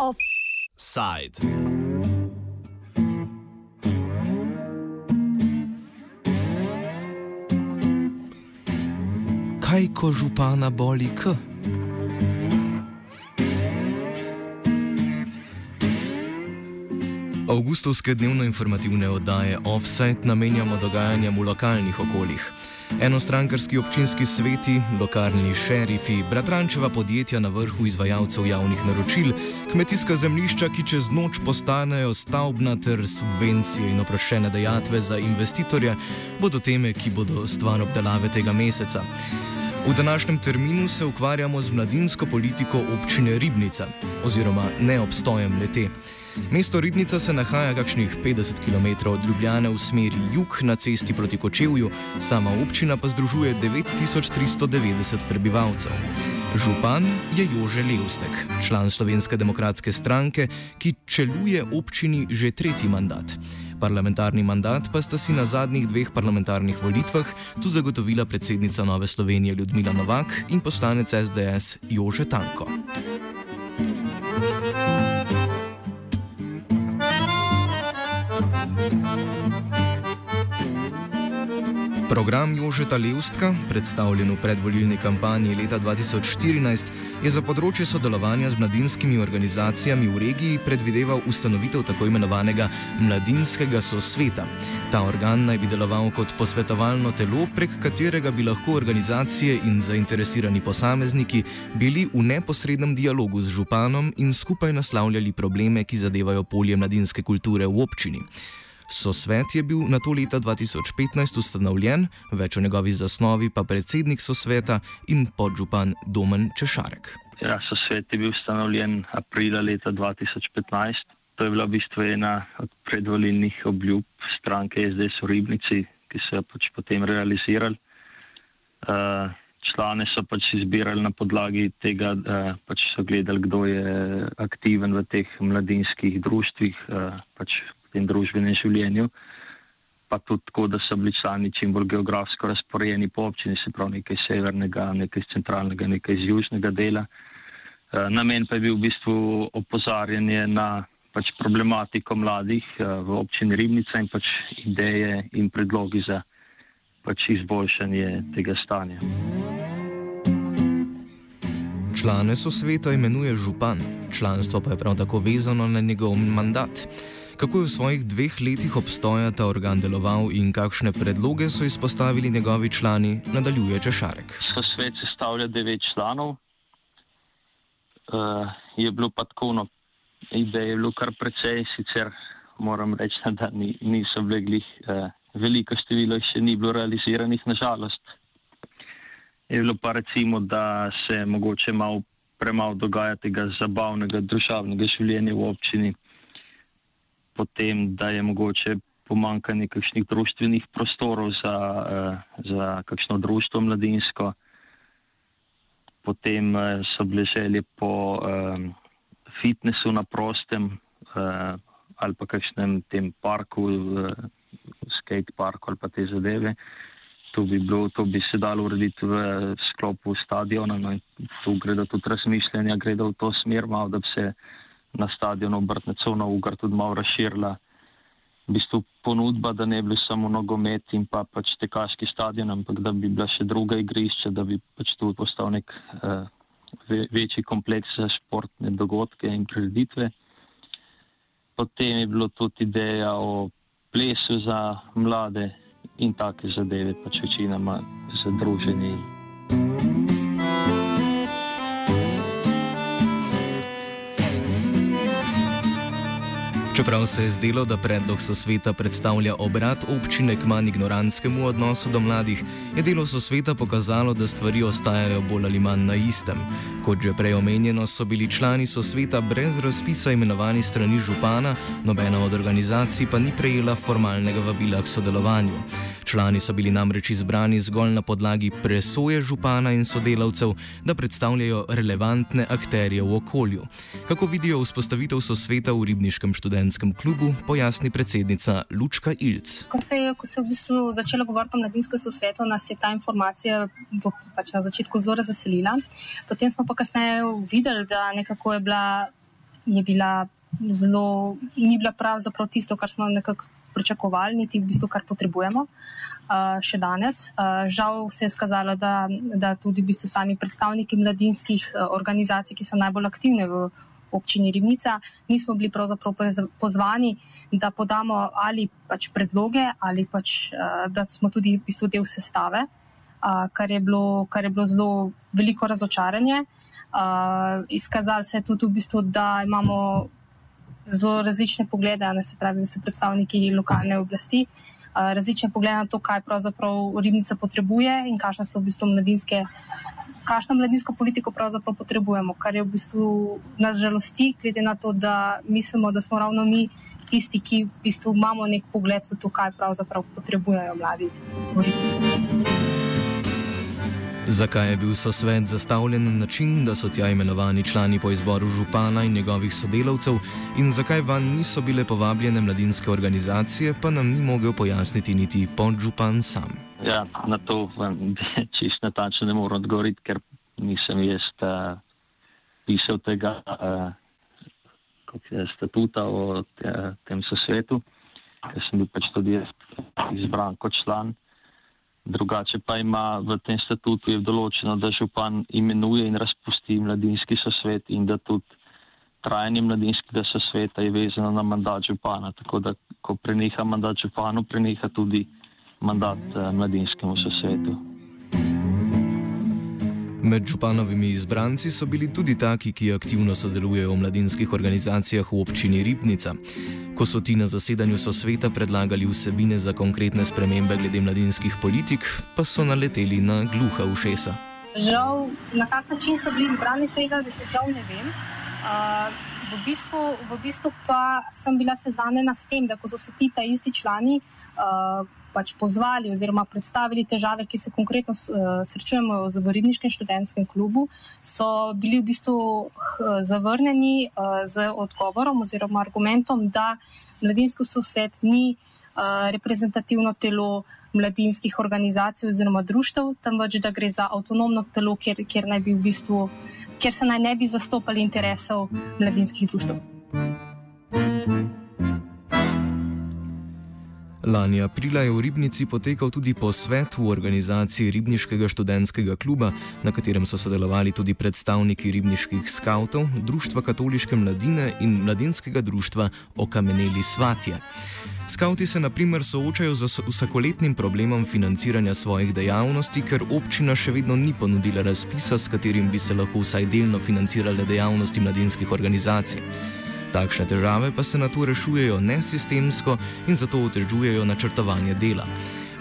Offside. Kaj ko župana boli k? Augustovske dnevno-informativne oddaje Offside namenjamo dogajanjem v lokalnih okoljih. Enostrankarski občinski sveti, lokalni šerifi, bratrančeva podjetja na vrhu izvajalcev javnih naročil, kmetijska zemljišča, ki čez noč postanejo stavbna ter subvencije in oproščene dejatve za investitorje, bodo teme, ki bodo stvar obdelave tega meseca. V današnjem terminu se ukvarjamo z mladinsko politiko občine Ribnica oziroma neobstojem lete. Mesto Ribnica se nahaja kakšnih 50 km od Ljubljane v smeri jug na cesti proti Kočevju, sama občina pa združuje 9390 prebivalcev. Župan je Jože Levstek, član Slovenske demokratske stranke, ki čeluje občini že tretji mandat. Parlamentarni mandat pa sta si na zadnjih dveh parlamentarnih volitvah tu zagotovila predsednica Nove Slovenije Ljudmila Novak in poslanec SDS Jože Tanko. Program Jožeta Levstka, predstavljen v predvolilni kampanji leta 2014, je za področje sodelovanja z mladinskimi organizacijami v regiji predvideval ustanovitev tako imenovanega Mladinskega sosveta. Ta organ naj bi deloval kot posvetovalno telo, prek katerega bi lahko organizacije in zainteresirani posamezniki bili v neposrednem dialogu z županom in skupaj naslavljali probleme, ki zadevajo polje mladinske kulture v občini. Sosvet je bil na to leta 2015 ustanovljen, več o njegovi zasnovi pa predsednik sosveta in podžupan Domen Češarek. Ja, sosvet je bil ustanovljen aprila leta 2015. To je bila v bistvu ena od predvolilnih obljub stranke SDS v Ribnici, ki so jo pač potem realizirali. Uh, člane so pač izbirali na podlagi tega, da pač so gledali, kdo je aktiven v teh mladinskih društvih, uh, pač tem družbenem življenju, pa tudi tako, da so bili člani čim bolj geografsko razporejeni po občini, se pravi nekaj severnega, nekaj centralnega, nekaj iz južnega dela. Eh, namen pa je bil v bistvu opozarjanje na pač problematiko mladih eh, v občini Ribnica in pač ideje in predlogi za pač izboljšanje tega stanja. Člane so sveta imenuje župan, članstvo pa je prav tako vezano na njegov mandat. Kako je v svojih dveh letih obstoja ta organ deloval in kakšne predloge so izpostavili njegovi člani, nadaljuje Češarek. Svet sestavlja devet članov. Uh, je bilo pa tako, no, ideje je bilo kar precej, sicer moram reči, da ni, niso bile glih, uh, veliko število še ni bilo realiziranih, nažalost. Je bilo pa recimo, da se mogoče malo premalo dogaja tega zabavnega družabnega življenja v občini potem, da je mogoče pomankanje kakšnih društvenih prostorov za, uh, za kakšno društvo mladinsko. Potem uh, so bile želje po um, fitnessu na prostem ali pa kakšnem tem parku, skate parku ali pa te zadeve. To bi, bilo, to bi se dalo urediti v sklopu stadiona. No, tu gre da tudi razmišljanja, gre da v to smer, malo, da bi se na stadionu Brtnecov na Ugar tudi malo razširila. V bistvu ponudba, da ne bi samo nogomet in pa pač tekaški stadion, ampak da bi bila še druga igrišča, da bi pač tu postal nek uh, večji kompleks za športne dogodke in prireditve. Potem je bilo tudi ideja o plesu za mlade in take zadeve, pač večinoma za druženje. Čeprav se je zdelo, da predlog sosveta predstavlja obrat občine k manj ignorantskemu odnosu do mladih, je delo sosveta pokazalo, da stvari ostajajo bolj ali manj na istem. Kot že prej omenjeno, so bili člani sosveta brez razpisa imenovani strani župana, nobena od organizacij pa ni prejela formalnega vabila k sodelovanju. Člani so bili namreč izbrani zgolj na podlagi presoje župana in sodelavcev, da predstavljajo relevantne akterje v okolju. Kako vidijo vzpostavitev sosveta v ribniškem študentskem klubu, pojasni predsednica Lučka Ilc. Ko se je, ko se je v bistvu začela govoriti o mladinskem sosvetu, nas je ta informacija pač na začetku zelo razveselila. Potem smo pa kasneje videli, da nekako je bila je bila zelo, ni bila pravzaprav tisto, kar smo nekako pričakovali, niti v bistvu, kar potrebujemo uh, še danes. Uh, žal se je skazalo, da, da tudi v bistvu sami predstavniki mladinskih uh, organizacij, ki so najbolj aktivne v občini Ribnica, nismo bili pravzaprav pozvani, da podamo ali pač predloge, ali pač, uh, da smo tudi v bistvu del sestave, uh, kar, je bilo, kar je bilo zelo veliko razočaranje. Uh, izkazalo se je tudi v bistvu, da imamo zelo različne poglede, ne se pravi, da so predstavniki lokalne oblasti, različne poglede na to, kaj pravzaprav ribnica potrebuje in kakšne so v bistvu mladinske. Kakšno mladinsko politiko pravzaprav potrebujemo, kar je v bistvu nas žalosti, glede na to, da mislimo, da smo ravno mi tisti, ki v bistvu imamo nek pogled v to, kaj pravzaprav potrebujejo mladi v ribnici. Zakaj je bil sosvet zastavljen na način, da so tja imenovani člani po izboru župana in njegovih sodelavcev, in zakaj van niso bile povabljene mladinske organizacije, pa nam ni mogel pojasniti niti podžupan sam. Ja, na to čisto natančno ne morem odgovoriti, ker nisem jaz uh, pisal tega uh, statuta o te, tem sosvetu, ker sem bil pač tudi izbran kot član. Drugače pa ima v tem statutu določeno, da župan imenuje in razpusti mladinski sosvet in da tudi trajanje mladinskega sosveta je vezano na mandat župana. Tako da, ko preneha mandat županu, preneha tudi mandat eh, mladinskemu sosvetu. Med županovimi izbranci so bili tudi taki, ki aktivno sodelujejo v mladinskih organizacijah v občini Ribnica. Ko so ti na zasedanju sosveta predlagali vsebine za konkretne spremembe glede mladinskih politik, pa so naleteli na gluha ušesa. Žal, na kak način so bili izbrani, tega žal ne vem. Uh, v, bistvu, v bistvu pa sem bila seznanjena s tem, da ko so se ti ta isti člani. Uh, pač pozvali oziroma predstavili težave, ki se konkretno uh, srečujemo v Ribniškem študentskem klubu, so bili v bistvu zavrnjeni uh, z odgovorom oziroma argumentom, da mladinski sosvet ni uh, reprezentativno telo mladinskih organizacij oziroma društev, temveč da gre za avtonomno telo, kjer, kjer, v bistvu, kjer se naj ne bi zastopali interesov mladinskih društev. Lani aprila je v Ribnici potekal tudi posvet v organizaciji Ribniškega študentskega kluba, na katerem so sodelovali tudi predstavniki ribniških skavtov, Društva katoliške mladine in mladinskega društva Okameneli Svatje. Skauti se naprimer soočajo z vsakoletnim problemom financiranja svojih dejavnosti, ker občina še vedno ni ponudila razpisa, s katerim bi se lahko vsaj delno financirale dejavnosti mladinskih organizacij. Takšne težave pa se na to rešujejo nesistemsko in zato otežujejo načrtovanje dela.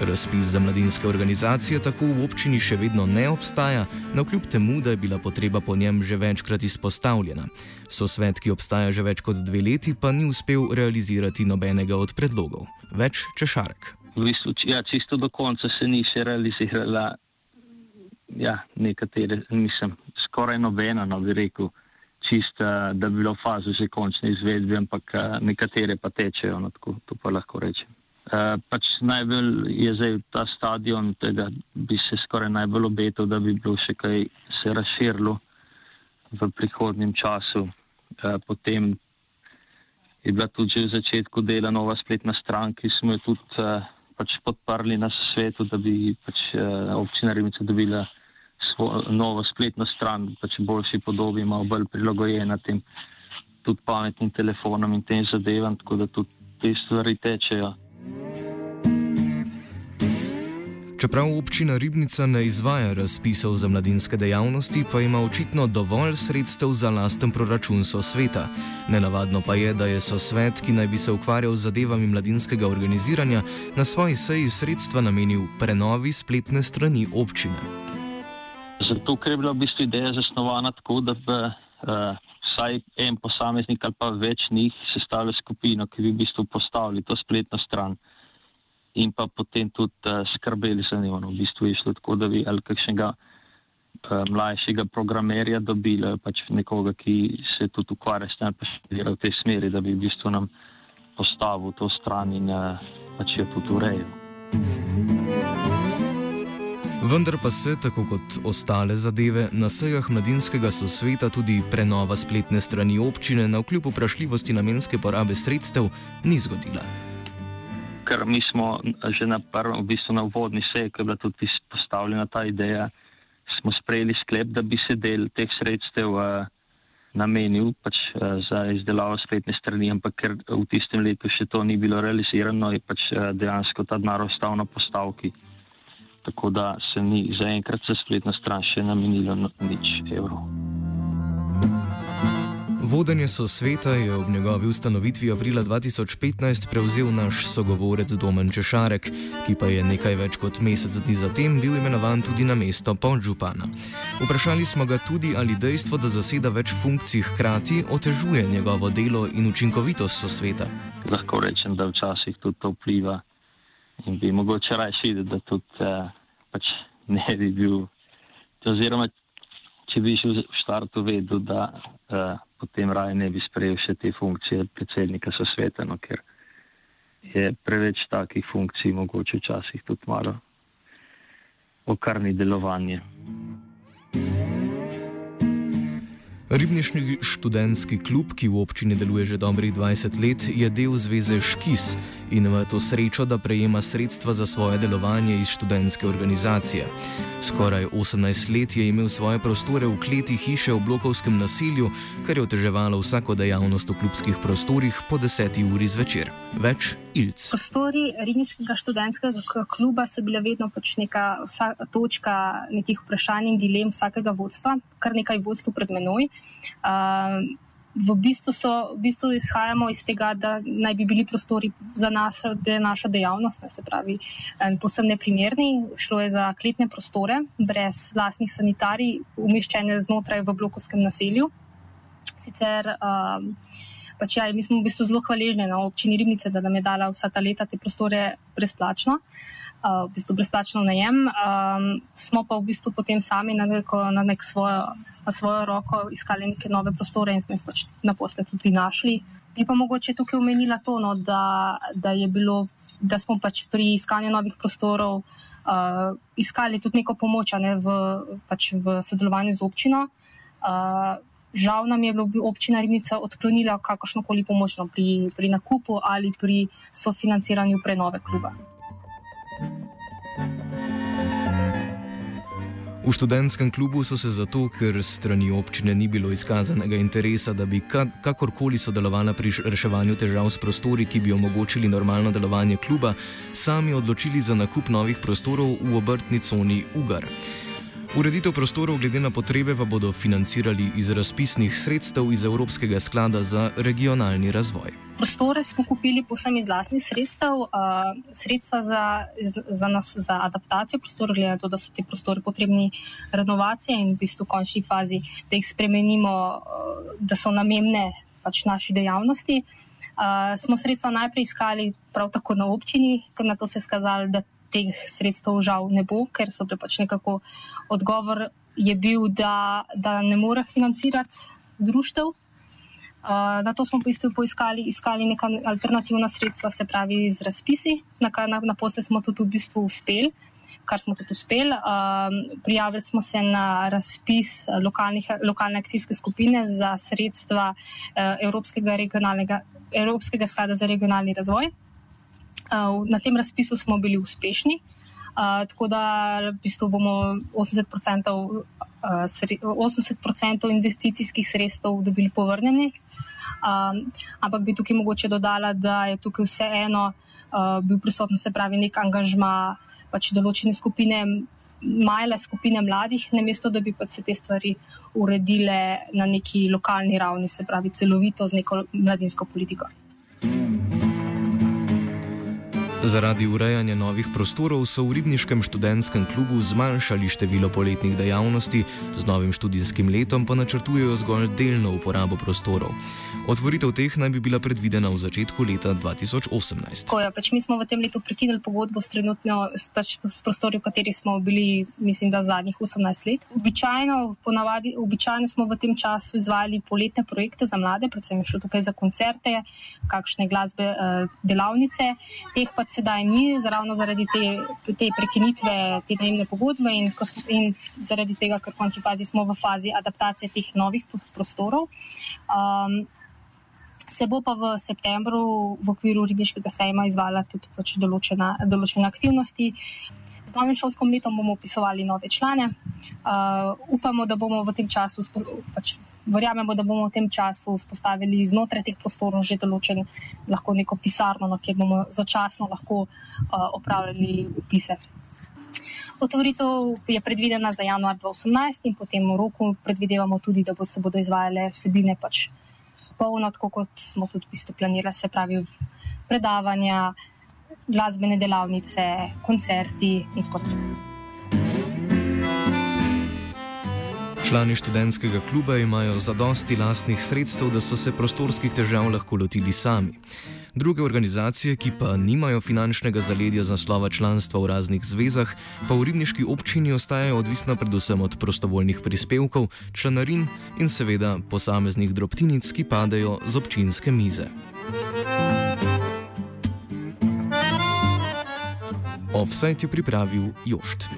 Razpis za mladinske organizacije tako v občini še vedno ne obstaja, na kljub temu, da je bila potreba po njem že večkrat izpostavljena. Sosvet, ki obstaja že več kot dve leti, pa ni uspel realizirati nobenega od predlogov. Več češark. V bistvu, ja, čisto do konca se ni še realizirala, ja, nekatere, nisem, skoraj nobena, no bi rekel čista, da bi bilo v fazi že končne izvedbe, ampak eh, nekatere pa tečejo, no, tako, to pa lahko rečem. Uh, pač najbolj je zdaj ta stadion, tega bi se skoraj najbolj obetal, da bi bilo še kaj se razširilo v prihodnjem času. Uh, potem je bila tudi že v začetku dela nova spletna stran, ki smo jo tudi uh, pač podprli na svetu, da bi pač uh, občina Rimica dobila novo spletno stran, pač boljši podobi, malo bolj prilagojena tem tudi pametnim telefonom in tem zadevam, tako da tudi te stvari tečejo. Čeprav občina Ribnica ne izvaja razpisov za mladinske dejavnosti, pa ima očitno dovolj sredstev za lasten proračun sosveta. Nenavadno pa je, da je sosvet, ki naj bi se ukvarjal z zadevami mladinskega organiziranja, na svoji seji sredstva namenil prenovi spletne strani občine. Zato, ker je bila v bistvu ideja zasnovana tako, da bi uh, vsaj en posameznik ali pa več njih sestavili skupino, ki bi v bistvu postavili to spletno stran in pa potem tudi uh, skrbeli za njo. No, v bistvu je šlo tako, da bi ali kakšnega uh, mlajšega programerja dobili, pač nekoga, ki se tudi ukvarja s tem, pa še dela v tej smeri, da bi v bistvu nam postavil to stran in uh, pač jo tudi urejal. Vendar pa se, tako kot ostale zadeve, na sejah mladinskega sosveta tudi prenova spletne strani občine na vkljub vprašljivosti namenske porabe sredstev ni zgodila. Ker mi smo že na prvem, v bistvu na vodni seji, ki je bila tudi postavljena ta ideja, smo sprejeli sklep, da bi se del teh sredstev uh, namenil pač, uh, za izdelavo spletne strani, ampak ker v tistem letu še to ni bilo realizirano, je pač uh, dejansko ta denar ostal na postavki tako da se ni zaenkrat za spletno stran še namenilo nič evrov. Vodenje so sveta je ob njegovi ustanovitvi aprila 2015 prevzel naš sogovorec Domen Češarek, ki pa je nekaj več kot mesec dni zatem bil imenovan tudi na mesto podžupana. Vprašali smo ga tudi, ali dejstvo, da zaseda več funkcij hkrati, otežuje njegovo delo in učinkovitost so sveta. Lahko rečem, da včasih tudi to vpliva in bi mogoče raje videti, da tudi uh, pač ne bi bil. Oziroma, če bi šel v štartu vedel, da uh, potem raje ne bi sprejel še te funkcije predsednika sosveta, no, ker je preveč takih funkcij, mogoče včasih tudi malo okarni delovanje. Ribniški študentski klub, ki v občini deluje že dobrih 20 let, je del zveze Škis in ima to srečo, da prejema sredstva za svoje delovanje iz študentske organizacije. Skoraj 18 let je imel svoje prostore v kleti hiše v blokovskem naselju, kar je oteževalo vsako dejavnost v klubskih prostorih po 10 uri zvečer. Več ilc. Prostori Ribniškega študentskega kluba so bile vedno pač neka točka nekih vprašanj in dilem vsakega vodstva, kar nekaj vodstv pred menoj. Uh, v bistvu, so, v bistvu izhajamo iz tega, da naj bi bili prostori za nas, da je naša dejavnost, ne, se pravi, posebno neprimerni. Šlo je za kletne prostore, brez vlastnih sanitarij, umeščene znotraj v blokovskem naselju. Sicer, uh, pač ja, mi smo v bistvu zelo hvaležni na občini Ribnice, da nam je dala vsa ta leta te prostore brezplačno. Uh, v bistvu brezplačno najem. Um, smo pa v bistvu potem sami na, neko, na, nek svojo, na svojo roko iskali neke nove prostore in smo jih pač naposle tudi našli. Bi pa mogoče tukaj omenila to, no, da, da, bilo, da smo pač pri iskanju novih prostorov uh, iskali tudi neko pomoč ne, v, pač v sodelovanju z občino. Uh, Žal nam je občina Ribnica odklonila kakršno koli pomoč no, pri, pri nakupu ali pri sofinanciranju prenove kluba. V študentskem klubu so se zato, ker strani občine ni bilo izkazanega interesa, da bi kakorkoli sodelovala pri reševanju težav s prostori, ki bi omogočili normalno delovanje kluba, sami odločili za nakup novih prostorov v obrtni coni Ugar. Ureditev prostorov glede na potrebe pa bodo financirali iz razpisnih sredstev iz Evropskega sklada za regionalni razvoj. Prostore smo kupili posebej iz vlastnih sredstev, uh, sredstva za, za, nas, za adaptacijo prostorov, glede na to, da so ti prostori potrebni renovacije in v bistvu v končni fazi, da jih spremenimo, uh, da so namenjene pač naši dejavnosti. Uh, smo sredstva najprej iskali prav tako na občini, ker na to se je skazalo, da teh sredstev žal ne bo, ker so pač nekako odgovor je bil, da, da ne more financirati društev. Uh, na to smo v bistvu poiskali iskali neka alternativna sredstva, se pravi z razpisi, na kar na, na posle smo tudi v bistvu uspeli, kar smo tudi uspeli. Uh, prijavili smo se na razpis lokalne akcijske skupine za sredstva uh, Evropskega, Evropskega sklada za regionalni razvoj. Na tem razpisu smo bili uspešni, tako da v bistvu bomo 80%, 80 investicijskih sredstev dobili povrnjeni. Ampak bi tukaj mogoče dodala, da je tukaj vseeno bil prisoten, se pravi, nek angažma pač določene skupine. Majle skupine mladih, namesto da bi pa se te stvari uredile na neki lokalni ravni, se pravi, celovito z neko mladinsko politiko. Zaradi urejanja novih prostorov so v Ribniškem študentskem klubu zmanjšali število poletnih dejavnosti, z novim študijskim letom pa načrtujejo zgolj delno uporabo prostorov. Otvoritev teh naj bi bila predvidena v začetku leta 2018. Tako je, pač mi smo v tem letu prekinili pogodbo s trenutno s, pač, s prostori, v kateri smo bili, mislim, da zadnjih 18 let. Običajno, ponavadi, običajno smo v tem času izvajali poletne projekte za mlade, predvsem šlo tukaj za koncerte, kakšne glasbe, eh, delavnice. Teh pa sedaj ni, ravno zaradi te, te prekinitve te najemne pogodbe in, in zaradi tega, ker v končni fazi smo v fazi adaptacije teh novih prostorov. Um, se bo pa v septembru v okviru ribiškega sejma izvala tudi pač določena, določene aktivnosti. Novim šolskim letom bomo upisovali nove člane. Uh, upamo, da bomo v tem času, pač, verjamemo, da bomo v tem času vzpostavili znotraj teh prostorov že določen, lahko neko pisarno, no, kjer bomo začasno lahko uh, opravljali upise. Otvoritev je predvidena za januar 2018 in potem v roku predvidevamo tudi, da bo se bodo izvajale vsebine pač polno, tako kot smo tudi v bistvu planirali, se pravi predavanja, glasbene delavnice, koncerti in naprej. Člani študentskega kluba imajo zadosti lastnih sredstev, da so se prostorskih težav lahko lotili sami. Druge organizacije, ki pa nimajo finančnega zaledja za slova članstva v raznih zvezah, pa v ribniški občini ostajajo odvisna predvsem od prostovoljnih prispevkov, članarin in seveda posameznih drobtinic, ki padajo z občinske mize. Offside je pripravil Jošt.